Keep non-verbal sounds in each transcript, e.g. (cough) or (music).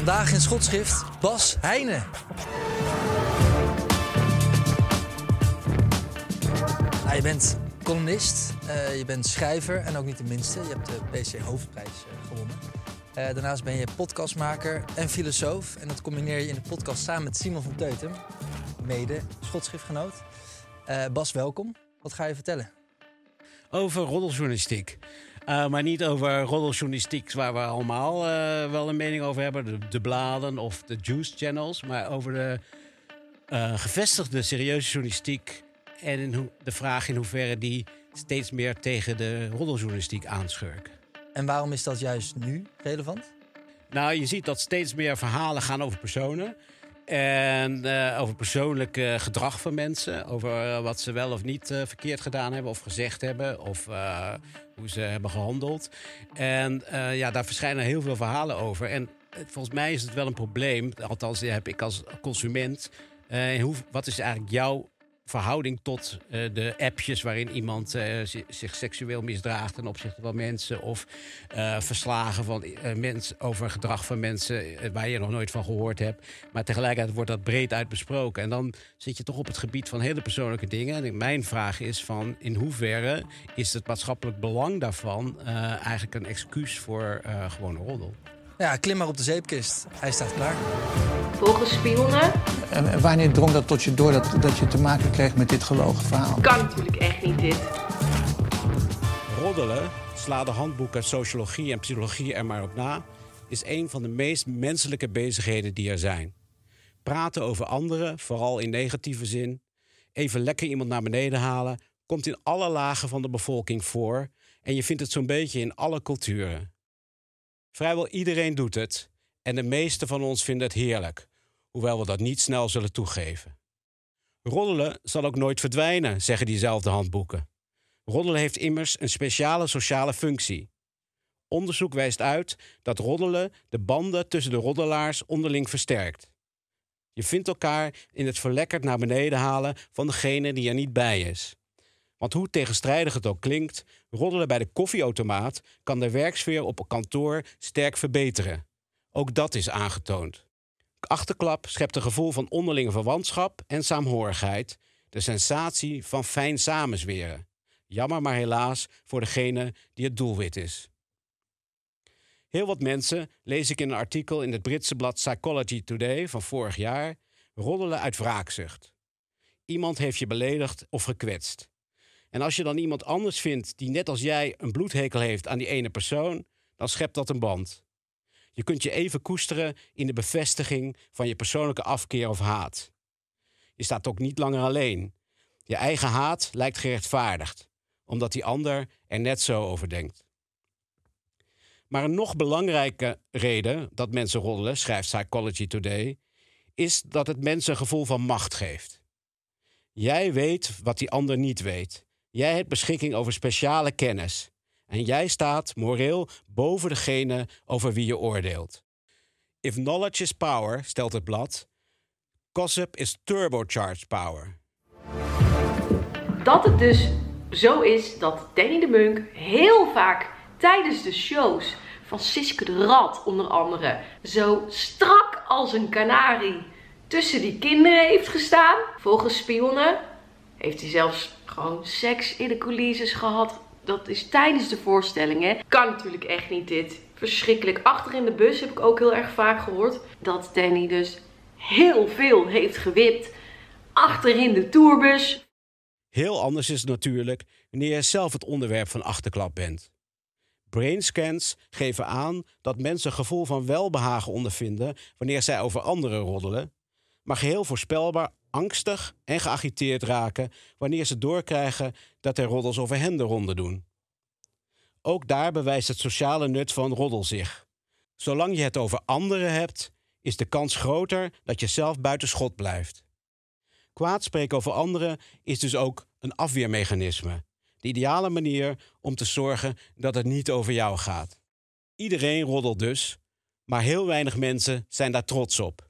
Vandaag in schotschrift Bas Heijnen. Nou, je bent columnist, eh, je bent schrijver en ook niet de minste. Je hebt de PC Hoofdprijs eh, gewonnen. Eh, daarnaast ben je podcastmaker en filosoof. En dat combineer je in de podcast samen met Simon van Teutem, mede schotschriftgenoot. Bas, welkom. Wat ga je vertellen? over roddeljournalistiek. Uh, maar niet over roddeljournalistiek waar we allemaal uh, wel een mening over hebben. De, de, bladen of de juice channels. Maar over de uh, gevestigde serieuze journalistiek. En in de vraag in hoeverre die steeds meer tegen de roddeljournalistiek aanschurken. En waarom is dat juist nu relevant? Nou, je ziet dat steeds meer verhalen gaan over personen. En uh, over persoonlijk uh, gedrag van mensen. Over uh, wat ze wel of niet verkeerd gedaan hebben of gezegd hebben. Of hoe ze hebben gehandeld. En ja, daar verschijnen heel veel verhalen over. En volgens mij is het wel een probleem. Althans, heb ik als consument. hoe, wat is eigenlijk jouw verhouding tot uh, de appjes waarin iemand uh, zich seksueel misdraagt ten opzichte van mensen. Of uh, verslagen van mensen over gedrag van mensen waar je nog nooit van gehoord hebt. Maar tegelijkertijd wordt dat breed uit besproken. En dan zit je toch op het gebied van hele persoonlijke dingen. En mijn vraag is van in hoeverre is het maatschappelijk belang daarvan eigenlijk een excuus voor gewone roddel? Ja, klim maar op de zeepkist. Hij staat klaar. Volgespionnen. En wanneer drong dat tot je door dat, dat je te maken kreeg met dit gelogen verhaal? Kan natuurlijk echt niet dit. Roddelen, sla de handboeken sociologie en psychologie er maar op na, is een van de meest menselijke bezigheden die er zijn. Praten over anderen, vooral in negatieve zin, even lekker iemand naar beneden halen, komt in alle lagen van de bevolking voor en je vindt het zo'n beetje in alle culturen. Vrijwel iedereen doet het en de meeste van ons vinden het heerlijk, hoewel we dat niet snel zullen toegeven. Roddelen zal ook nooit verdwijnen, zeggen diezelfde handboeken. Roddelen heeft immers een speciale sociale functie. Onderzoek wijst uit dat roddelen de banden tussen de roddelaars onderling versterkt. Je vindt elkaar in het verlekkerd naar beneden halen van degene die er niet bij is. Want hoe tegenstrijdig het ook klinkt, roddelen bij de koffieautomaat kan de werksfeer op een kantoor sterk verbeteren. Ook dat is aangetoond. Achterklap schept een gevoel van onderlinge verwantschap en saamhorigheid, de sensatie van fijn samenzweren. Jammer maar helaas voor degene die het doelwit is. Heel wat mensen, lees ik in een artikel in het Britse blad Psychology Today van vorig jaar, roddelen uit wraakzucht. Iemand heeft je beledigd of gekwetst. En als je dan iemand anders vindt die net als jij een bloedhekel heeft aan die ene persoon, dan schept dat een band. Je kunt je even koesteren in de bevestiging van je persoonlijke afkeer of haat. Je staat ook niet langer alleen. Je eigen haat lijkt gerechtvaardigd, omdat die ander er net zo over denkt. Maar een nog belangrijke reden dat mensen roddelen, schrijft Psychology Today, is dat het mensen een gevoel van macht geeft. Jij weet wat die ander niet weet. Jij hebt beschikking over speciale kennis. En jij staat moreel boven degene over wie je oordeelt. If knowledge is power, stelt het blad, gossip is turbocharged power. Dat het dus zo is dat Danny de Munk heel vaak tijdens de shows van Siske de Rad onder andere zo strak als een kanarie tussen die kinderen heeft gestaan. Volgens spionnen heeft hij zelfs gewoon seks in de coulisses gehad. Dat is tijdens de voorstelling, hè. Kan natuurlijk echt niet dit. Verschrikkelijk. Achter in de bus heb ik ook heel erg vaak gehoord dat Danny dus heel veel heeft gewipt. Achterin de tourbus. Heel anders is het natuurlijk wanneer je zelf het onderwerp van achterklap bent. Brainscans geven aan dat mensen een gevoel van welbehagen ondervinden wanneer zij over anderen roddelen, maar geheel voorspelbaar angstig en geagiteerd raken wanneer ze doorkrijgen dat er roddels over hen de ronde doen. Ook daar bewijst het sociale nut van roddel zich. Zolang je het over anderen hebt, is de kans groter dat je zelf buiten schot blijft. Kwaad spreken over anderen is dus ook een afweermechanisme. De ideale manier om te zorgen dat het niet over jou gaat. Iedereen roddelt dus, maar heel weinig mensen zijn daar trots op.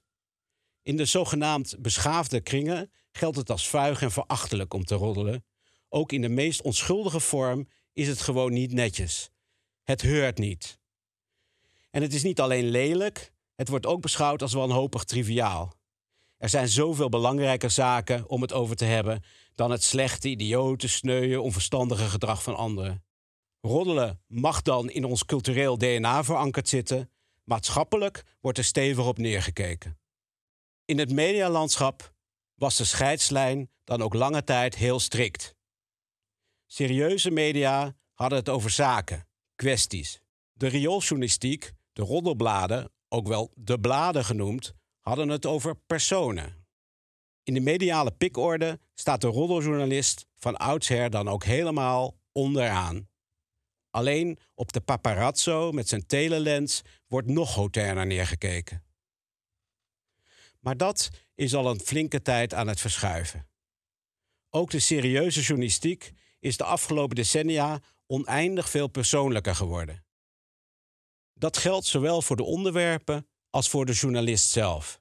In de zogenaamd beschaafde kringen geldt het als vuig en verachtelijk om te roddelen. Ook in de meest onschuldige vorm is het gewoon niet netjes. Het heurt niet. En het is niet alleen lelijk, het wordt ook beschouwd als wanhopig triviaal. Er zijn zoveel belangrijke zaken om het over te hebben dan het slechte, idiote, sneuwe, onverstandige gedrag van anderen. Roddelen mag dan in ons cultureel DNA verankerd zitten, maatschappelijk wordt er stevig op neergekeken. In het medialandschap was de scheidslijn dan ook lange tijd heel strikt. Serieuze media hadden het over zaken, kwesties. De riooljournalistiek, de roddelbladen, ook wel de bladen genoemd, hadden het over personen. In de mediale pikorde staat de roddeljournalist van oudsher dan ook helemaal onderaan. Alleen op de paparazzo met zijn telelens wordt nog hoterner neergekeken. Maar dat is al een flinke tijd aan het verschuiven. Ook de serieuze journalistiek is de afgelopen decennia oneindig veel persoonlijker geworden. Dat geldt zowel voor de onderwerpen als voor de journalist zelf.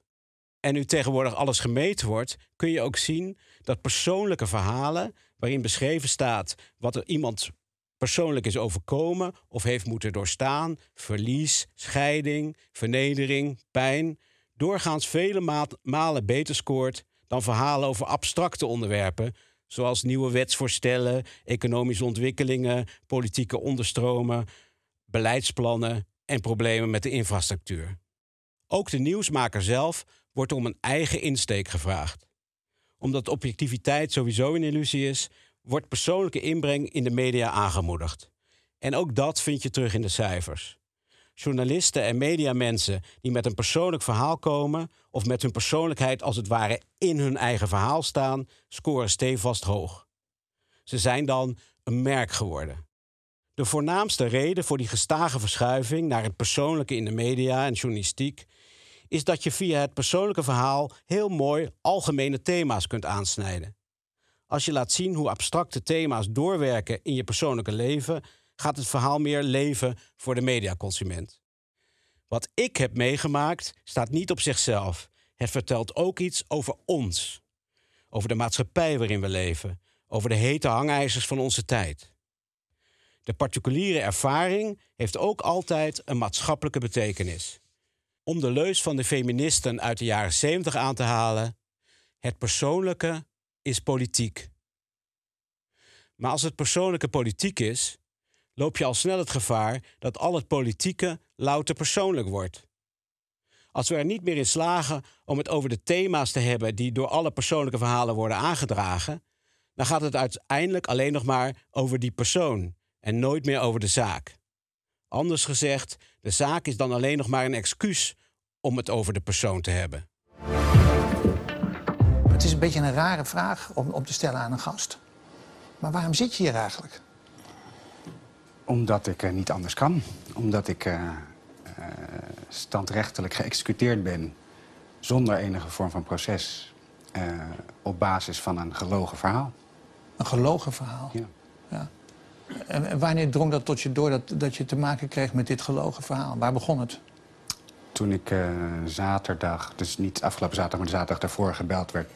En nu tegenwoordig alles gemeten wordt, kun je ook zien dat persoonlijke verhalen, waarin beschreven staat wat er iemand persoonlijk is overkomen of heeft moeten doorstaan, verlies, scheiding, vernedering, pijn, doorgaans vele malen beter scoort dan verhalen over abstracte onderwerpen, zoals nieuwe wetsvoorstellen, economische ontwikkelingen, politieke onderstromen, beleidsplannen en problemen met de infrastructuur. Ook de nieuwsmaker zelf wordt om een eigen insteek gevraagd. Omdat objectiviteit sowieso een illusie is, wordt persoonlijke inbreng in de media aangemoedigd. En ook dat vind je terug in de cijfers. Journalisten en mediamensen die met een persoonlijk verhaal komen of met hun persoonlijkheid als het ware in hun eigen verhaal staan, scoren stevast hoog. Ze zijn dan een merk geworden. De voornaamste reden voor die gestage verschuiving naar het persoonlijke in de media en journalistiek is dat je via het persoonlijke verhaal heel mooi algemene thema's kunt aansnijden. Als je laat zien hoe abstracte thema's doorwerken in je persoonlijke leven, gaat het verhaal meer leven voor de mediaconsument. Wat ik heb meegemaakt staat niet op zichzelf. Het vertelt ook iets over ons. Over de maatschappij waarin we leven. Over de hete hangijzers van onze tijd. De particuliere ervaring heeft ook altijd een maatschappelijke betekenis. Om de leus van de feministen uit de jaren 70 aan te halen: het persoonlijke is politiek. Maar als het persoonlijke politiek is, loop je al snel het gevaar dat al het politieke louter persoonlijk wordt. Als we er niet meer in slagen om het over de thema's te hebben die door alle persoonlijke verhalen worden aangedragen, dan gaat het uiteindelijk alleen nog maar over die persoon en nooit meer over de zaak. Anders gezegd, de zaak is dan alleen nog maar een excuus om het over de persoon te hebben. Het is een beetje een rare vraag om, om te stellen aan een gast. Maar waarom zit je hier eigenlijk? Omdat ik uh, niet anders kan. Omdat ik uh, uh, standrechtelijk geëxecuteerd ben zonder enige vorm van proces. op basis van een gelogen verhaal. Een gelogen verhaal? Ja. ja. En, en wanneer drong dat tot je door dat, dat je te maken kreeg met dit gelogen verhaal? Waar begon het? Toen ik zaterdag, dus niet afgelopen zaterdag, maar de zaterdag daarvoor gebeld werd,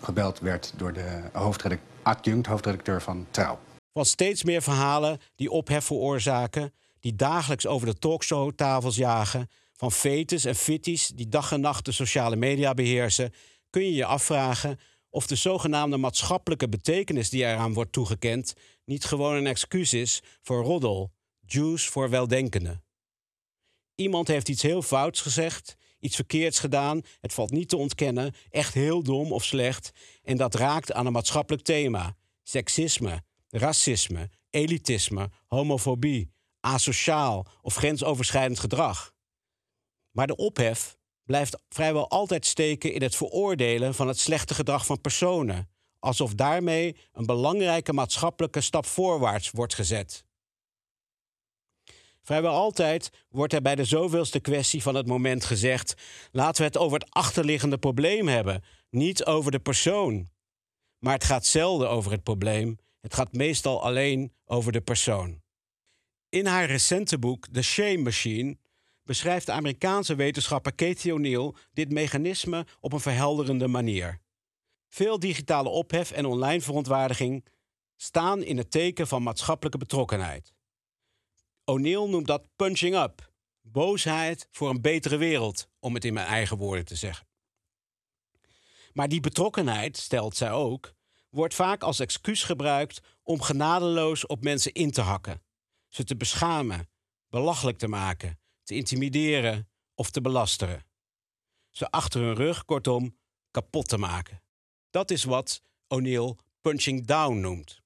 gebeld werd door de hoofdredacteur, adjunct hoofdredacteur van Trouw. Van steeds meer verhalen die ophef veroorzaken, die dagelijks over de talkshowtafels jagen, van fetes en fitties die dag en nacht de sociale media beheersen, kun je je afvragen of de zogenaamde maatschappelijke betekenis die eraan wordt toegekend niet gewoon een excuus is voor roddel, juice voor weldenkenden. Iemand heeft iets heel fouts gezegd, iets verkeerds gedaan, het valt niet te ontkennen, echt heel dom of slecht, en dat raakt aan een maatschappelijk thema: seksisme, racisme, elitisme, homofobie, asociaal of grensoverschrijdend gedrag. Maar de ophef blijft vrijwel altijd steken in het veroordelen van het slechte gedrag van personen, alsof daarmee een belangrijke maatschappelijke stap voorwaarts wordt gezet. Vrijwel altijd wordt er bij de zoveelste kwestie van het moment gezegd: laten we het over het achterliggende probleem hebben, niet over de persoon. Maar het gaat zelden over het probleem, het gaat meestal alleen over de persoon. In haar recente boek The Shame Machine beschrijft de Amerikaanse wetenschapper Katie O'Neill dit mechanisme op een verhelderende manier. Veel digitale ophef en online verontwaardiging staan in het teken van maatschappelijke betrokkenheid. O'Neill noemt dat punching up, boosheid voor een betere wereld, om het in mijn eigen woorden te zeggen. Maar die betrokkenheid, stelt zij ook, wordt vaak als excuus gebruikt om genadeloos op mensen in te hakken, ze te beschamen, belachelijk te maken, te intimideren of te belasteren. Ze achter hun rug, kortom, kapot te maken. Dat is wat O'Neill punching down noemt.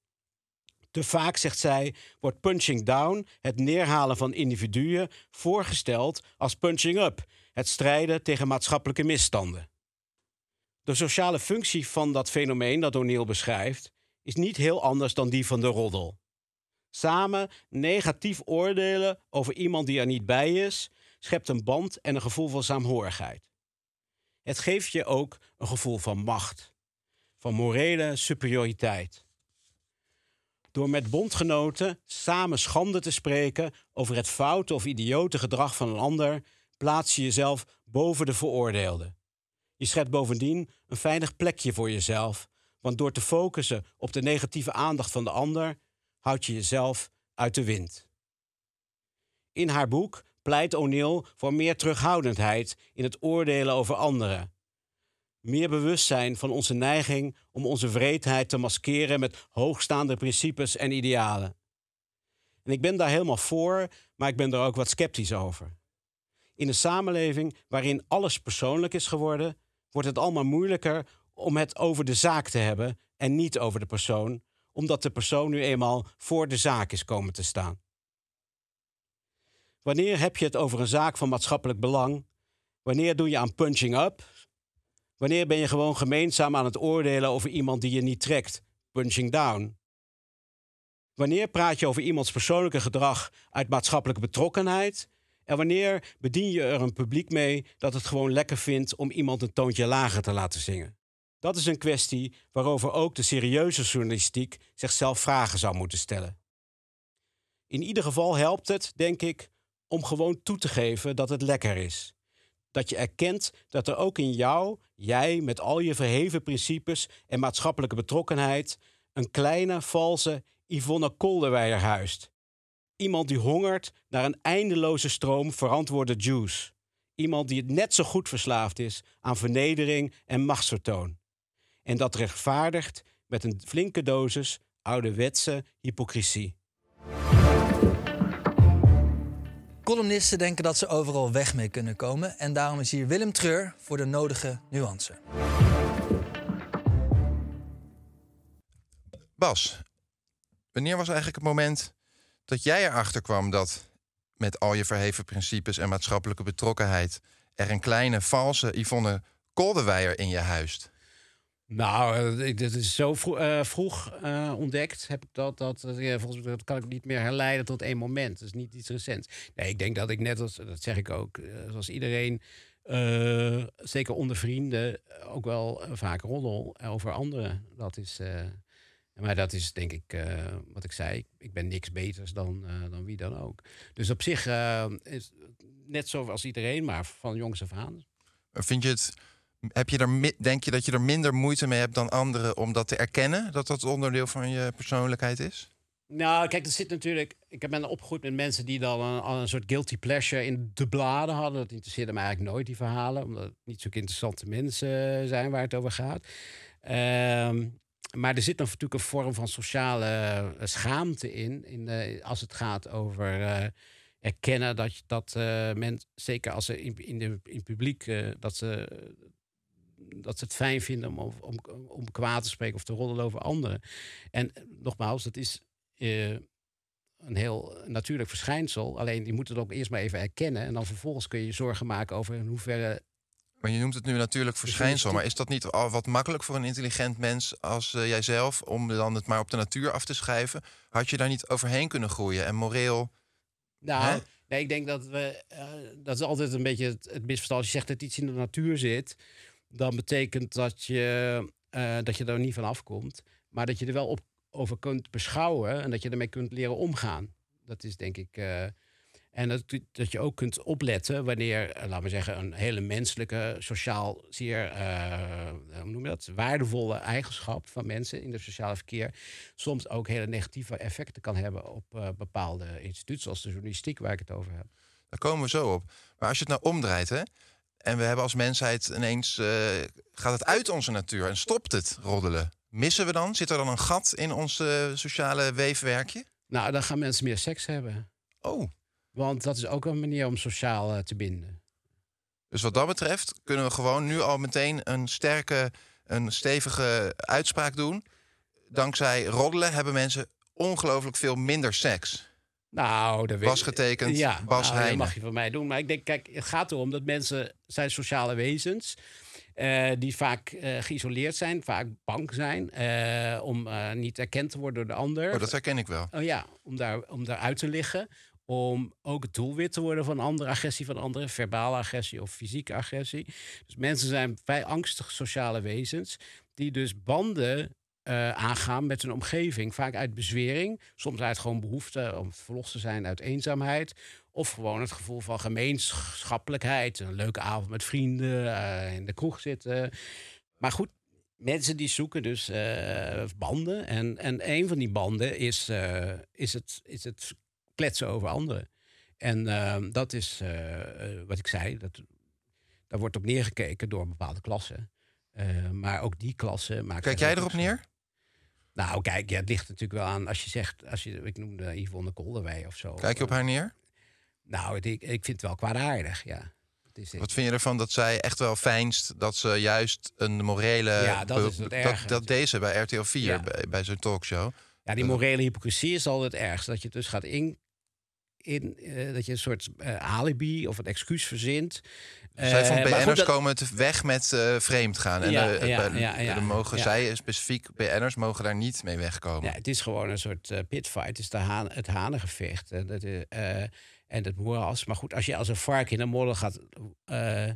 Te vaak, zegt zij, wordt punching down, het neerhalen van individuen, voorgesteld als punching up, het strijden tegen maatschappelijke misstanden. De sociale functie van dat fenomeen dat O'Neill beschrijft, is niet heel anders dan die van de roddel. Samen negatief oordelen over iemand die er niet bij is, schept een band en een gevoel van saamhorigheid. Het geeft je ook een gevoel van macht, van morele superioriteit. Door met bondgenoten samen schande te spreken over het foute of idiote gedrag van een ander, plaats je jezelf boven de veroordeelde. Je schept bovendien een veilig plekje voor jezelf, want door te focussen op de negatieve aandacht van de ander, houd je jezelf uit de wind. In haar boek pleit O'Neill voor meer terughoudendheid in het oordelen over anderen. Meer bewustzijn van onze neiging om onze vreedheid te maskeren met hoogstaande principes en idealen. En ik ben daar helemaal voor, maar ik ben er ook wat sceptisch over. In een samenleving waarin alles persoonlijk is geworden, wordt het allemaal moeilijker om het over de zaak te hebben en niet over de persoon, omdat de persoon nu eenmaal voor de zaak is komen te staan. Wanneer heb je het over een zaak van maatschappelijk belang? Wanneer doe je aan punching up? Wanneer ben je gewoon gemeenzaam aan het oordelen over iemand die je niet trekt? Punching down. Wanneer praat je over iemands persoonlijke gedrag uit maatschappelijke betrokkenheid? En wanneer bedien je er een publiek mee dat het gewoon lekker vindt om iemand een toontje lager te laten zingen? Dat is een kwestie waarover ook de serieuze journalistiek zichzelf vragen zou moeten stellen. In ieder geval helpt het, denk ik, om gewoon toe te geven dat het lekker is. Dat je erkent dat er ook in jou, jij met al je verheven principes en maatschappelijke betrokkenheid, een kleine, valse Yvonne Kolderweijer huist. Iemand die hongert naar een eindeloze stroom verantwoorde juice. Iemand die het net zo goed verslaafd is aan vernedering en machtsvertoon. En dat rechtvaardigt met een flinke dosis ouderwetse hypocrisie. Columnisten denken dat ze overal weg mee kunnen komen. En daarom is hier Willem Treur voor de nodige nuance. Bas, wanneer was eigenlijk het moment dat jij erachter kwam dat met al je verheven principes en maatschappelijke betrokkenheid er een kleine valse Yvonne Kolderweijer in je huist? Nou, ik- dit is zo vroeg, eh, vroeg eh, ontdekt. Heb ik dat, dat, eh, volgens mij dat kan ik niet meer herleiden tot één moment. Dat is niet iets recents. Nee, ik denk dat ik net als, dat zeg ik ook, eh, zoals iedereen, eh, zeker onder vrienden, ook wel eh, vaak roddel over anderen. Dat is, eh, maar dat is denk ik, eh, wat ik zei, ik ben niks beters dan, eh, dan wie dan ook. Dus op zich eh, is net zoals iedereen, maar van jongs af aan. Vind je het, heb je er, denk je dat je er minder moeite mee hebt dan anderen om dat te erkennen? Dat dat onderdeel van je persoonlijkheid is? Nou, kijk, er zit natuurlijk. Ik ben opgegroeid met mensen die dan een, een soort guilty pleasure in de bladen hadden. Dat interesseerde me eigenlijk nooit, die verhalen. Omdat het niet zulke interessante mensen zijn waar het over gaat. Ehm, maar er zit dan natuurlijk een vorm van sociale eh, schaamte in, in eh, als het gaat over eh, erkennen dat, dat men, zeker als ze in, in, de, in publiek, dat, ze, dat ze het fijn vinden om, om, om kwaad te spreken of te roddelen over anderen. En nogmaals, dat is een heel natuurlijk verschijnsel. Alleen je moet het ook eerst maar even erkennen. En dan vervolgens kun je zorgen maken over in hoeverre Maar je noemt het nu natuurlijk verschijnsel. Maar is dat niet al wat makkelijk voor een intelligent mens als eh, jijzelf... om dan het maar op de natuur af te schrijven? Had je daar niet overheen kunnen groeien en moreel... Nou, Hè? nee, ik denk dat we. eh, dat is altijd een beetje het, het misverstand. Als je zegt dat iets in de natuur zit, dan betekent dat je, eh, dat je er niet van afkomt. Maar dat je er wel op, over kunt beschouwen en dat je ermee kunt leren omgaan. Dat is denk ik. En dat, dat je ook kunt opletten wanneer, eh, laten we zeggen, een hele menselijke, sociaal zeer, eh, hoe noem je dat, waardevolle eigenschap van mensen in het sociale verkeer soms ook hele negatieve effecten kan hebben op eh, bepaalde instituten, zoals de journalistiek waar ik het over heb. Daar komen we zo op. Maar als je het nou omdraait, hè? En we hebben als mensheid ineens... gaat het uit onze natuur en stopt het roddelen? Missen we dan? Zit er dan een gat in ons sociale weefwerkje? Nou, dan gaan mensen meer seks hebben. Want dat is ook een manier om sociaal eh, te binden. dus wat dat betreft kunnen we gewoon nu al meteen een sterke, een stevige uitspraak doen. Dankzij roddelen hebben mensen ongelooflijk veel minder seks. Nou, dat Bas getekend, Ja, Bas nou, dat mag je van mij doen. Maar ik denk, kijk, het gaat erom dat mensen zijn sociale wezens. eh, die vaak eh, geïsoleerd zijn, vaak bang zijn om niet erkend te worden door de ander. Oh, dat herken ik wel. Oh ja, om daar, om daar uit te liggen. Om ook het doelwit te worden van andere agressie van anderen. Verbale agressie of fysieke agressie. Dus mensen zijn vrij angstige sociale wezens. Die dus banden eh, aangaan met hun omgeving. Vaak uit bezwering. Soms uit gewoon behoefte om verlost te zijn uit eenzaamheid. Of gewoon het gevoel van gemeenschappelijkheid. Een leuke avond met vrienden. eh, in de kroeg zitten. Maar goed, mensen die zoeken dus eh, banden. En, en een van die banden is, is, het, is het kletsen over anderen. En ehm, dat is eh, eh, wat ik zei. Dat, daar wordt op neergekeken door bepaalde klassen. Eh, maar ook die klassen maken. Kijk jij erop neer? Nou, kijk, ja, het ligt natuurlijk wel aan als je zegt, als je, ik noemde Yvonne Kolderwij of zo. Kijk je op haar neer? Nou, ik, ik vind het wel kwaadaardig, ja. Het is, Wat vind je ervan dat zij echt wel fijnst dat ze juist een morele... Ja, dat is het dat, erge. dat deed ze bij RTL 4, Ja. bij, bij zo'n talkshow. Ja, die morele hypocrisie is altijd het ergste. Dat je dus gaat in, in eh, dat je een soort eh, alibi of een excuus verzint. Zij Eh, vond maar goed, BN'ers dat- komen te weg met eh, vreemd gaan. En Ja, eh, ja, eh, ja, ja, er mogen zij specifiek, BN'ers mogen daar niet mee wegkomen. Ja, het is gewoon een soort eh, pitfight. Het is de haan, het hanengevecht. En dat, eh, eh, en het moeras. Maar goed, als je als een vark in een modder gaat, eh,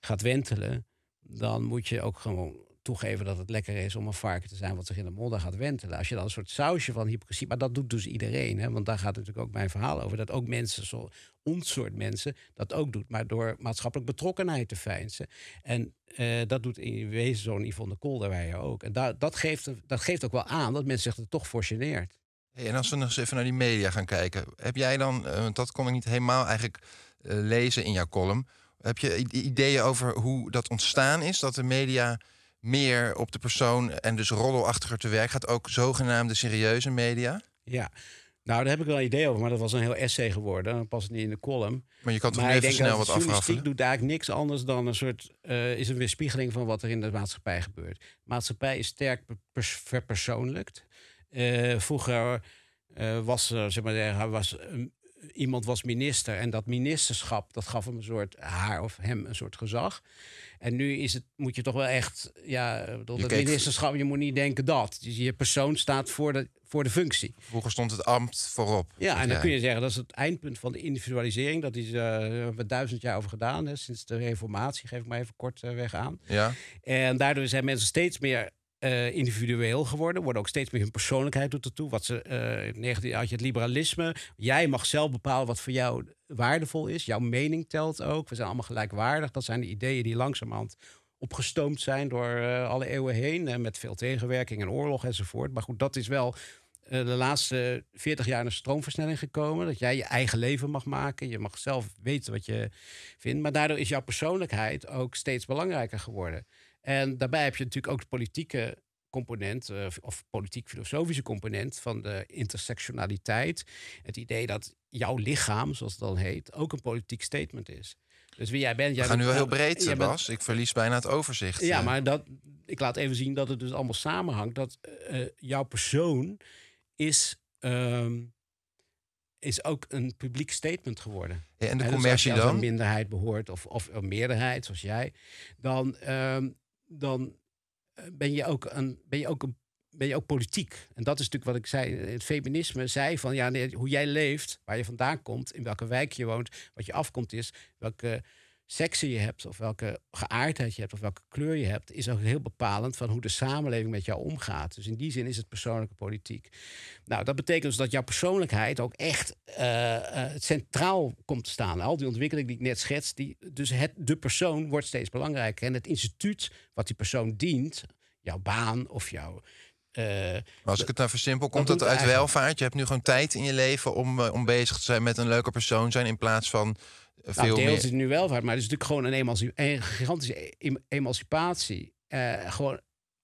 gaat wentelen... dan moet je ook gewoon toegeven dat het lekker is om een varken te zijn... wat zich in de modder gaat wentelen. Als je dan een soort sausje van hypocrisie... maar dat doet dus iedereen, hè, want daar gaat natuurlijk ook mijn verhaal over... dat ook mensen, zo, ons soort mensen, dat ook doet... maar door maatschappelijk betrokkenheid te feinzen. En eh, dat doet in wezen zo'n Yvonne Kolderweijer ook. En da- dat, geeft, dat geeft ook wel aan dat mensen zich er toch voor geneert. En als we nog eens even naar die media gaan kijken. Heb jij dan, eh, want dat kon ik niet helemaal eigenlijk eh, lezen in jouw column. Heb je ideeën over hoe dat ontstaan is? Dat de media meer op de persoon en dus roddelachtiger te werk gaat. Ook zogenaamde serieuze media. Ja, nou daar heb ik wel een idee over, maar dat was een heel essay geworden. Dan past het niet in de column. Maar je kan toch maar even snel wat de journalistiek doet eigenlijk niks anders dan een soort... eh, is een weerspiegeling van wat er in de maatschappij gebeurt. maatschappij is sterk pers- verpersoonlijkt. Eh, vroeger eh, was, er, zeg maar, was een- iemand was minister en dat ministerschap dat gaf hem een soort haar of hem een soort gezag. En nu is het, moet je toch wel echt, ja, dat ministerschap, je moet niet denken dat. Dus je persoon staat voor de, voor de functie. Vroeger stond het ambt voorop. Ja, en dan jij. kun je zeggen dat is het eindpunt van de individualisering. Dat is hebben we duizend jaar over gedaan, hè, sinds de reformatie, geef ik maar even kort eh, weg aan. Ja, En daardoor zijn mensen steeds meer eh, individueel geworden. Worden ook steeds meer hun persoonlijkheid doet ertoe. Wat ze, eh, 19 had je het liberalisme. Jij mag zelf bepalen wat voor jou waardevol is. Jouw mening telt ook. We zijn allemaal gelijkwaardig. Dat zijn de ideeën die langzamerhand opgestoomd zijn door eh, alle eeuwen heen. En met veel tegenwerking en oorlog enzovoort. Maar goed, dat is wel eh, de laatste 40 jaar een stroomversnelling gekomen. Dat jij je eigen leven mag maken. Je mag zelf weten wat je vindt. Maar daardoor is jouw persoonlijkheid ook steeds belangrijker geworden. En daarbij heb je natuurlijk ook de politieke component, eh, of politiek-filosofische component van de intersectionaliteit. Het idee dat jouw lichaam, zoals het dan heet, ook een politiek statement is. Dus wie jij bent. Jij We gaan nu bent- wel heel breed, bent- Bas. Ik verlies bijna het overzicht. ja, eh. maar dat, ik laat even zien dat het dus allemaal samenhangt. Dat eh, jouw persoon is, ehm, is ook een publiek statement geworden. Ja, en de dus commercie als je als dan? een minderheid behoort of, of een meerderheid, zoals jij, dan, ehm, dan eh, ben je ook een, ben je ook een ben je ook politiek. En dat is natuurlijk wat ik zei. Het feminisme zei van ja, nee, hoe jij leeft, waar je vandaan komt, in welke wijk je woont, wat je afkomt is, welke seksen je hebt, of welke geaardheid je hebt, of welke kleur je hebt, is ook heel bepalend van hoe de samenleving met jou omgaat. Dus in die zin is het persoonlijke politiek. Nou, dat betekent dus dat jouw persoonlijkheid ook echt eh, eh, centraal komt te staan. Al die ontwikkeling die ik net schets, die, dus het, de persoon wordt steeds belangrijker. En het instituut wat die persoon dient, jouw baan of jouw. eh, Maar als ik het nou versimpel, komt dat uit welvaart? Je hebt nu gewoon tijd in je leven om, om bezig te zijn met een leuke persoon zijn... in plaats van veel Nou, deels meer... is het nu welvaart, maar het is natuurlijk gewoon een, emanci- een gigantische em- emancipatie. eh, gewoon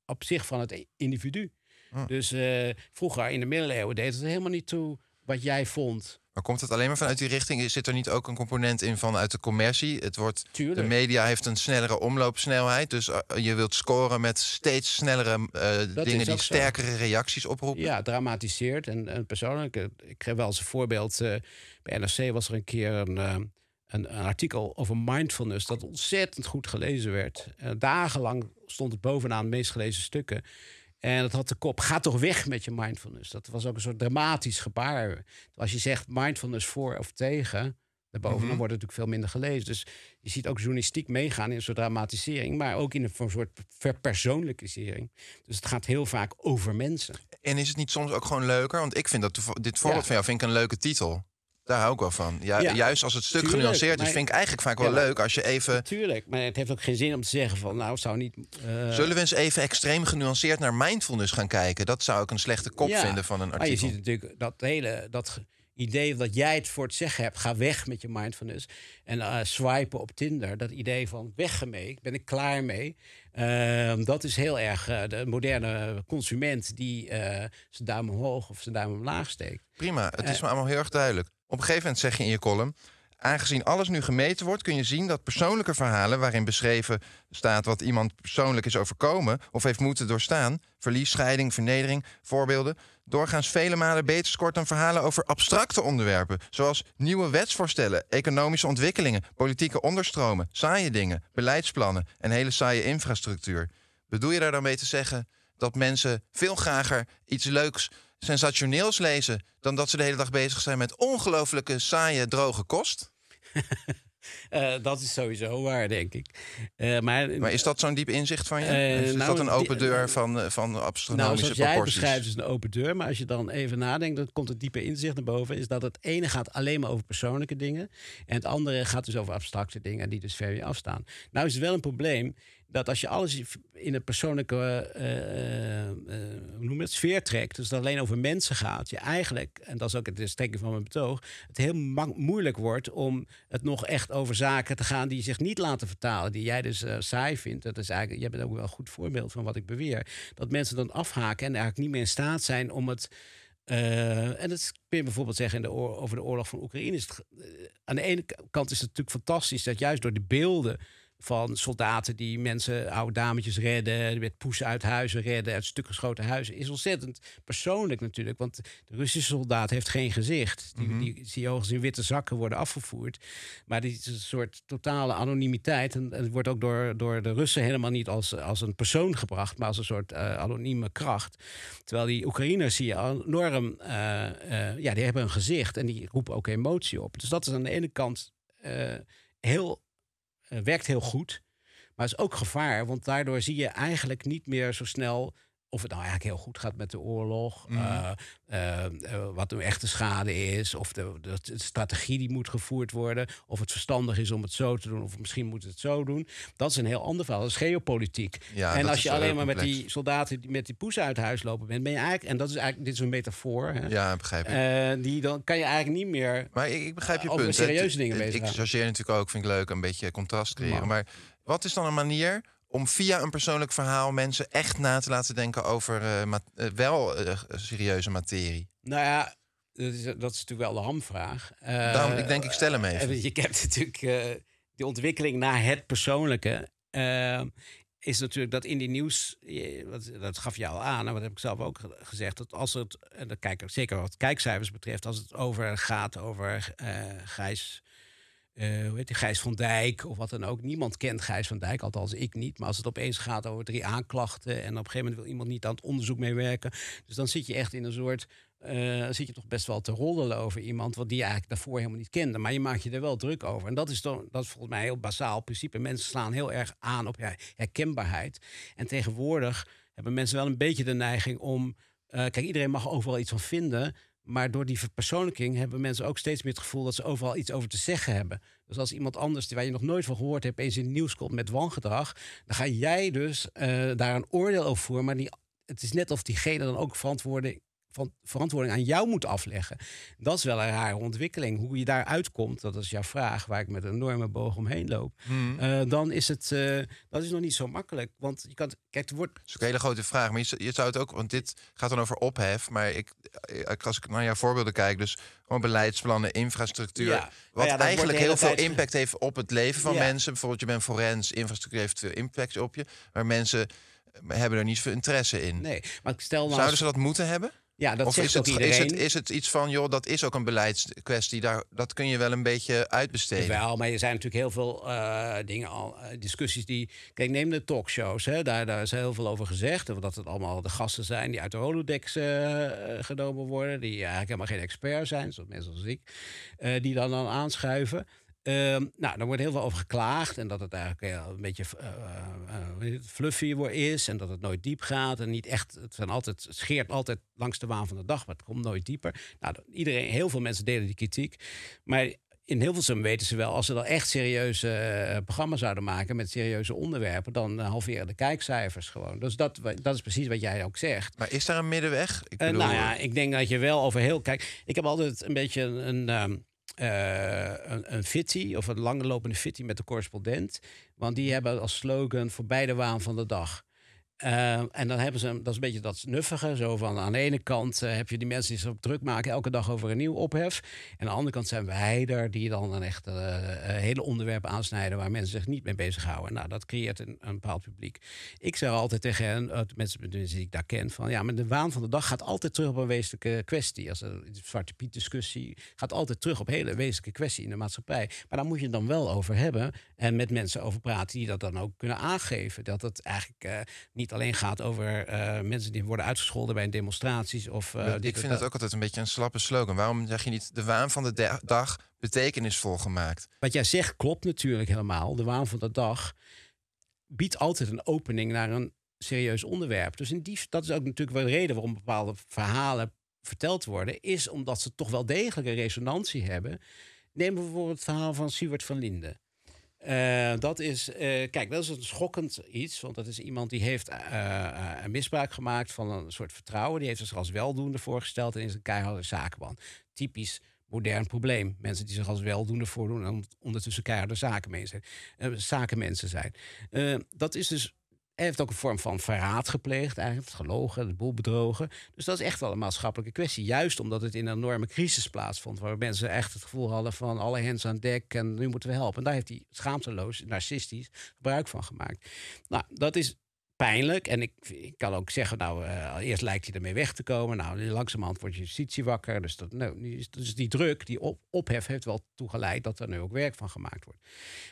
op zich van het e- individu. Hm. Dus eh, vroeger in de middeleeuwen deed het helemaal niet toe wat jij vond. Maar komt het alleen maar vanuit die richting? Zit er niet ook een component in vanuit de commercie? Het wordt, de Tuurlijk. media heeft een snellere omloopsnelheid. Dus eh, je wilt scoren met steeds snellere dingen die zo. sterkere reacties oproepen. Ja, dramatiseert. En, en persoonlijk, ik geef wel eens een voorbeeld. eh, bij NRC was er een keer een, een, een artikel over mindfulness... dat ontzettend goed gelezen werd. Eh, dagenlang stond het bovenaan de meest gelezen stukken. En dat had de kop, ga toch weg met je mindfulness. Dat was ook een soort dramatisch gebaar. Als je zegt mindfulness voor of tegen... Daarboven, Mhm. dan wordt het natuurlijk veel minder gelezen. Dus je ziet ook journalistiek meegaan in een soort dramatisering... maar ook in een, soort verpersoonlijkisering. Dus het gaat heel vaak over mensen. En is het niet soms ook gewoon leuker? Want ik vind dat dit voorbeeld Ja. van jou vind ik een leuke titel. Daar hou ik wel van. Ja, Ja. Juist als het stuk Tuurlijk, genuanceerd is, vind ik eigenlijk vaak wel Ja, leuk als je even. Tuurlijk, maar het heeft ook geen zin om te zeggen van... nou, zou niet... eh, Zullen we eens even extreem genuanceerd naar mindfulness gaan kijken? Dat zou ik een slechte kop ja. vinden van een Maar je artikel. ziet natuurlijk dat hele... Dat idee dat jij het voor het zeggen hebt... ga weg met je mindfulness. En eh, swipen op Tinder, dat idee van weg ermee... ben ik klaar mee. Ehm, dat is heel erg eh, de moderne consument... die zijn duim omhoog of zijn duim omlaag steekt. Prima, het is me allemaal heel erg duidelijk. Op een gegeven moment zeg je in je column... Aangezien alles nu gemeten wordt, kun je zien dat persoonlijke verhalen... waarin beschreven staat wat iemand persoonlijk is overkomen... of heeft moeten doorstaan, verlies, scheiding, vernedering, voorbeelden... doorgaans vele malen beter scoort dan verhalen over abstracte onderwerpen... zoals nieuwe wetsvoorstellen, economische ontwikkelingen... politieke onderstromen, saaie dingen, beleidsplannen... en hele saaie infrastructuur. Bedoel je daar dan mee te zeggen dat mensen veel grager iets leuks, sensationeels lezen... dan dat ze de hele dag bezig zijn met ongelooflijke, saaie, droge kost? (laughs) Eh, dat is sowieso waar, denk ik. Eh, maar, Maar is dat zo'n diep inzicht van je? Eh, is nou, dat een die- open deur van, van Nou, astronomische zoals jij het proporties? beschrijft is een open deur. Maar als je dan even nadenkt, dan komt het diepe inzicht naar boven. Is dat het ene gaat alleen maar over persoonlijke dingen. En het andere gaat dus over abstracte dingen die dus ver je afstaan. Nou is het wel een probleem dat als je alles in een persoonlijke eh, eh, eh, noem het, sfeer trekt, dus dat alleen over mensen gaat, je eigenlijk, en dat is ook het strekking van mijn betoog, het heel moeilijk wordt om het nog echt over zaken te gaan die zich niet laten vertalen, die jij dus saai vindt. Dat is eigenlijk, jij bent ook wel een goed voorbeeld van wat ik beweer. Dat mensen dan afhaken en eigenlijk niet meer in staat zijn om het. en dat kun je bijvoorbeeld zeggen in de over de oorlog van Oekraïne. Is aan de ene kant is het natuurlijk fantastisch dat juist door de beelden van soldaten die mensen, oude dametjes redden, met poes uit huizen redden, uit stuk geschoten huizen, is ontzettend persoonlijk natuurlijk. Want de Russische soldaat heeft geen gezicht. Die, Mhm. die zie je hoogstens in witte zakken worden afgevoerd. Maar die is een soort totale anonimiteit. En het wordt ook door, door de Russen helemaal niet als, als een persoon gebracht, maar als een soort eh, anonieme kracht. Terwijl die Oekraïners zie je enorm, eh, eh, ja, die hebben een gezicht en die roepen ook emotie op. Dus dat is aan de ene kant heel werkt heel goed. Maar is ook gevaar, want daardoor zie je eigenlijk niet meer zo snel of het nou eigenlijk heel goed gaat met de oorlog, eh, wat de echte schade is, of de, de, de strategie die moet gevoerd worden, of het verstandig is om het zo te doen, of misschien moet het zo doen. Dat is een heel ander verhaal, dat is geopolitiek. Ja, en als je alleen maar met die soldaten die met die poes uit huis lopen bent, ben je eigenlijk, en dat is eigenlijk, dit is een metafoor, hè, Ja, begrijp ik. die dan kan je eigenlijk niet meer Maar ik, ik begrijp je punt. serieuze hè. dingen Ik- bezig Ik chargeer natuurlijk ook, vind ik leuk, een beetje contrast creëren. Maar wat is dan een manier om via een persoonlijk verhaal mensen echt na te laten denken over eh, wel eh, serieuze materie? Nou ja, dat is, dat is natuurlijk wel de hamvraag. Daarom, ik denk, ik stel hem even. Je hebt (laughs) natuurlijk die ontwikkeling naar het persoonlijke. is natuurlijk dat in die nieuws, wat- dat gaf je al aan, en wat heb ik zelf ook ge- gezegd, dat als het, en dat kijk, zeker wat kijkcijfers betreft, als het over gaat over Gijs, eh, hoe heet die, Gijs van Dijk of wat dan ook. Niemand kent Gijs van Dijk, althans ik niet. Maar als het opeens gaat over drie aanklachten en op een gegeven moment wil iemand niet aan het onderzoek meewerken. Dus dan zit je echt in een soort, dan zit je toch best wel te roddelen over iemand wat die eigenlijk daarvoor helemaal niet kende. Maar je maakt je er wel druk over. En dat is, dan, dat is volgens mij een heel basaal principe. Mensen slaan heel erg aan op herkenbaarheid. En tegenwoordig hebben mensen wel een beetje de neiging om. eh, kijk, iedereen mag overal iets van vinden. Maar door die verpersoonlijking hebben mensen ook steeds meer het gevoel dat ze overal iets over te zeggen hebben. Dus als iemand anders waar je nog nooit van gehoord hebt, eens in het nieuws komt met wangedrag, dan ga jij dus eh, daar een oordeel over voeren. Maar die, het is net of diegene dan ook verantwoording, van, verantwoording aan jou moet afleggen. Dat is wel een rare ontwikkeling. Hoe je daar uitkomt, dat is jouw vraag, waar ik met een enorme boog omheen loop. Hmm. Eh, dan is het eh, dat is nog niet zo makkelijk. Want je kan, kijk, er wordt Dat is ook een hele grote vraag. Maar je, zou- je zou het ook, want dit gaat dan over ophef. Maar ik, als ik naar jouw voorbeelden kijk, dus gewoon beleidsplannen, infrastructuur. Ja. Wat Nou ja, eigenlijk heel veel tijd- impact heeft op het leven van Ja. mensen. Bijvoorbeeld, je bent forens, infrastructuur heeft veel impact op je. Maar mensen hebben er niet veel interesse in. nee. Maar stel nou Zouden ze dat moeten hebben? Ja, dat of zegt is het, iedereen. is, het, is het iets van, joh, dat is ook een beleidskwestie. Daar, dat kun je wel een beetje uitbesteden. Wel, maar er zijn natuurlijk heel veel eh, dingen al, eh, discussies die. Kijk, neem de talkshows. Hè, daar, daar is heel veel over gezegd. Dat het allemaal de gasten zijn die uit de Holodex eh, genomen worden. Die eigenlijk helemaal geen expert zijn, zoals mensen als ik. die dan, dan aanschuiven. Ehm, nou, daar wordt heel veel over geklaagd. En dat het eigenlijk een beetje heet het, fluffy wordt is. En dat het nooit diep gaat. En niet echt. Het, zijn altijd, het scheert altijd langs de waan van de dag. Maar het komt nooit dieper. Nou, iedereen, heel veel mensen delen die kritiek. Maar in Hilversum weten ze wel, als ze dan echt serieuze programma's zouden maken met serieuze onderwerpen, dan halveren de kijkcijfers gewoon. Dus dat, dat is precies wat jij ook zegt. Maar is daar een middenweg? Ik nou ja, ik denk dat je wel over heel. Kijk, ik heb altijd een beetje een. een eh, een, een fitty of een langlopende fitty met de correspondent. Want die hebben als slogan voorbij de waan van de dag. Eh, en dan hebben ze, dat is een beetje dat snuffige. Zo van aan de ene kant eh, heb je die mensen die zich druk maken elke dag over een nieuw ophef. En aan de andere kant zijn wij er die dan een echt eh, hele onderwerpen aansnijden waar mensen zich niet mee bezighouden. Nou, dat creëert een, een bepaald publiek. Ik zeg altijd tegen hen, mensen die ik daar ken, van ja, maar de waan van de dag gaat altijd terug op een wezenlijke kwestie. Als een Zwarte Piet discussie gaat altijd terug op hele wezenlijke kwestie in de maatschappij. Maar daar moet je het dan wel over hebben en met mensen over praten die dat dan ook kunnen aangeven. Dat het eigenlijk niet alleen gaat over eh, mensen die worden uitgescholden bij demonstraties of eh, ik vind dat. het ook altijd een beetje een slappe slogan. Waarom zeg je niet de waan van de de- dag betekenisvol gemaakt? Wat jij zegt klopt natuurlijk helemaal. De waan van de dag biedt altijd een opening naar een serieus onderwerp. Dus in die, dat is ook natuurlijk wel de reden waarom bepaalde verhalen verteld worden, is omdat ze toch wel degelijk een resonantie hebben. Neem bijvoorbeeld het verhaal van Siewert van Linden. Eh, dat is, eh, kijk, dat is een schokkend iets. Want dat is iemand die heeft een misbruik gemaakt van een soort vertrouwen. Die heeft zich als weldoende voorgesteld en is een keiharde zakenman. Typisch modern probleem. Mensen die zich als weldoende voordoen en ondertussen keiharde zakenmensen, zakenmensen zijn. Dat is dus. Hij heeft ook een vorm van verraad gepleegd, eigenlijk gelogen, de boel bedrogen. Dus dat is echt wel een maatschappelijke kwestie. Juist omdat het in een enorme crisis plaatsvond, waar mensen echt het gevoel hadden van alle hens aan dek en nu moeten we helpen. En daar heeft hij schaamteloos, narcistisch gebruik van gemaakt. Nou, dat is pijnlijk. En ik, ik kan ook zeggen, nou, eh, eerst lijkt hij ermee weg te komen. Nou, langzamerhand wordt justitie wakker. Dus, dat, nou, dus die druk, die op, ophef heeft wel toegeleid dat er nu ook werk van gemaakt wordt.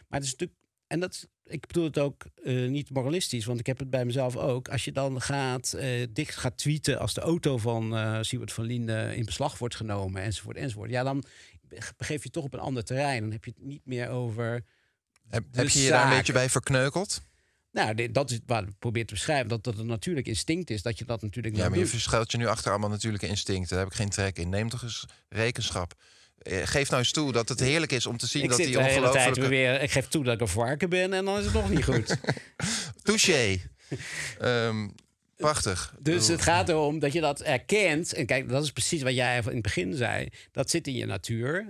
Maar het is natuurlijk, en dat, ik bedoel het ook eh, niet moralistisch, want ik heb het bij mezelf ook. Als je dan gaat, eh dik gaat tweeten als de auto van eh Siewert van Linden in beslag wordt genomen, enzovoort, enzovoort. Ja, dan begeef je toch op een ander terrein. Dan heb je het niet meer over. Heb, je je daar een beetje bij verkneukeld? Nou, dat is wat ik probeer te beschrijven. Dat dat een natuurlijk instinct is dat je dat natuurlijk Ja, maar je verschuilt je nu achter allemaal natuurlijke instincten. Daar heb ik geen trek in. Neem toch eens rekenschap. Eh, Geef nou eens toe dat het heerlijk is om te zien Ik dat zit die de hele tijd weer. Ik geef toe dat ik een varken ben en dan is het nog niet goed. (laughs) Touché. Ehm, Prachtig. Dus het gaat erom dat je dat erkent. En kijk, dat is precies wat jij in het begin zei. Dat zit in je natuur.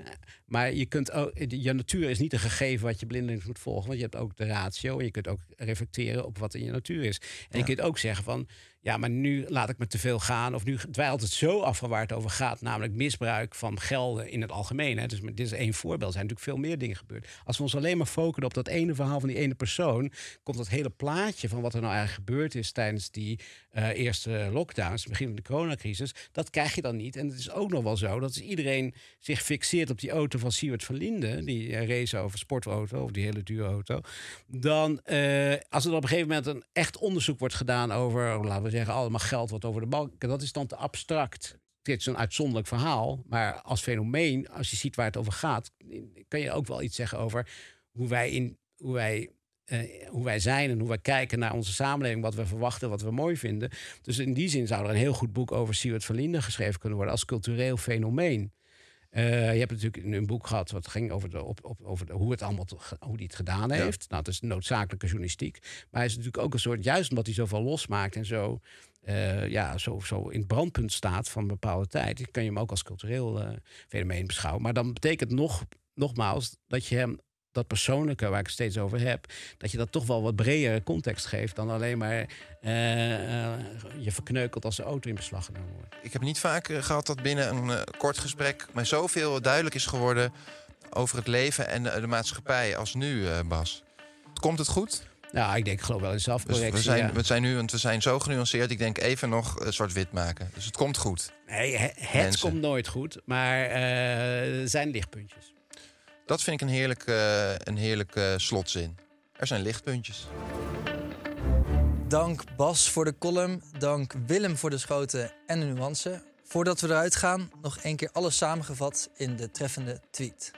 Maar je, kunt ook, je natuur is niet een gegeven wat je blindelings moet volgen. Want je hebt ook de ratio. En je kunt ook reflecteren op wat in je natuur is. En je kunt ook zeggen van... Ja, maar nu laat ik me te veel gaan. Of nu dwijlt het zo af van waar het over gaat. Namelijk misbruik van gelden in het algemeen. Hè. Dus dit is één voorbeeld. Er zijn natuurlijk veel meer dingen gebeurd. Als we ons alleen maar focussen op dat ene verhaal van die ene persoon. komt dat hele plaatje van wat er nou eigenlijk gebeurd is tijdens die eh, eerste lockdowns. begin van de coronacrisis. Dat krijg je dan niet. En het is ook nog wel zo dat als iedereen zich fixeert op die auto van Siewert van Linden. die uh, race over sportauto of die hele dure auto. dan eh, als er op een gegeven moment een echt onderzoek wordt gedaan over. laten we zeggen, allemaal geld wat over de bank. Dat is dan te abstract. Dit is een uitzonderlijk verhaal. Maar als fenomeen, als je ziet waar het over gaat, kan je ook wel iets zeggen over hoe wij, in, hoe wij, eh, hoe wij zijn en hoe wij kijken naar onze samenleving, wat we verwachten, wat we mooi vinden. Dus in die zin zou er een heel goed boek over Siewert van Linden geschreven kunnen worden als cultureel fenomeen. Uh, je hebt natuurlijk een boek gehad wat ging over, de, op, op, over de, hoe het allemaal hoe die het gedaan heeft. Nou, het is noodzakelijke journalistiek. Maar hij is natuurlijk ook een soort, juist omdat hij zoveel losmaakt en zo, uh, ja, zo, zo in het brandpunt staat van een bepaalde tijd, kan je hem ook als cultureel fenomeen beschouwen. Maar dan betekent nog, nogmaals dat je hem dat persoonlijke waar ik het steeds over heb, dat je dat toch wel wat bredere context geeft dan alleen maar uh, uh, je verkneukelt als de auto in beslag genomen wordt. Ik heb niet vaak uh, gehad dat binnen een kort gesprek mij zoveel duidelijk is geworden over het leven en de maatschappij als nu, Bas. Komt het goed? Nou, ik denk, ik geloof wel in zelfcorrectie. Dus we, zijn, ja. we zijn nu, want we zijn zo genuanceerd. Ik denk even nog zwart-wit maken. Dus het komt goed. Nee, het, het komt nooit goed, maar er zijn lichtpuntjes. Dat vind ik een heerlijke, uh, een heerlijke slotzin. Er zijn lichtpuntjes. Dank Bas voor de column. Dank Willem voor de schoten en de nuance. Voordat we eruit gaan, nog één keer alles samengevat in de treffende tweet.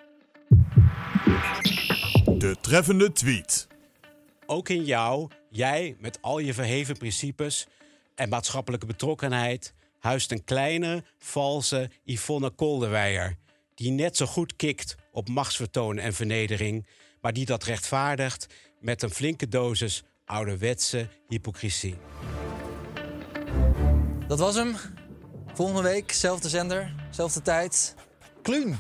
De treffende tweet. Ook in jou, jij met al je verheven principes en maatschappelijke betrokkenheid, huist een kleine, valse Yvonne Kolderweijer die net zo goed kikt op machtsvertoon en vernedering, maar die dat rechtvaardigt met een flinke dosis ouderwetse hypocrisie. Dat was hem. Volgende week, zelfde zender, zelfde tijd. Kluun!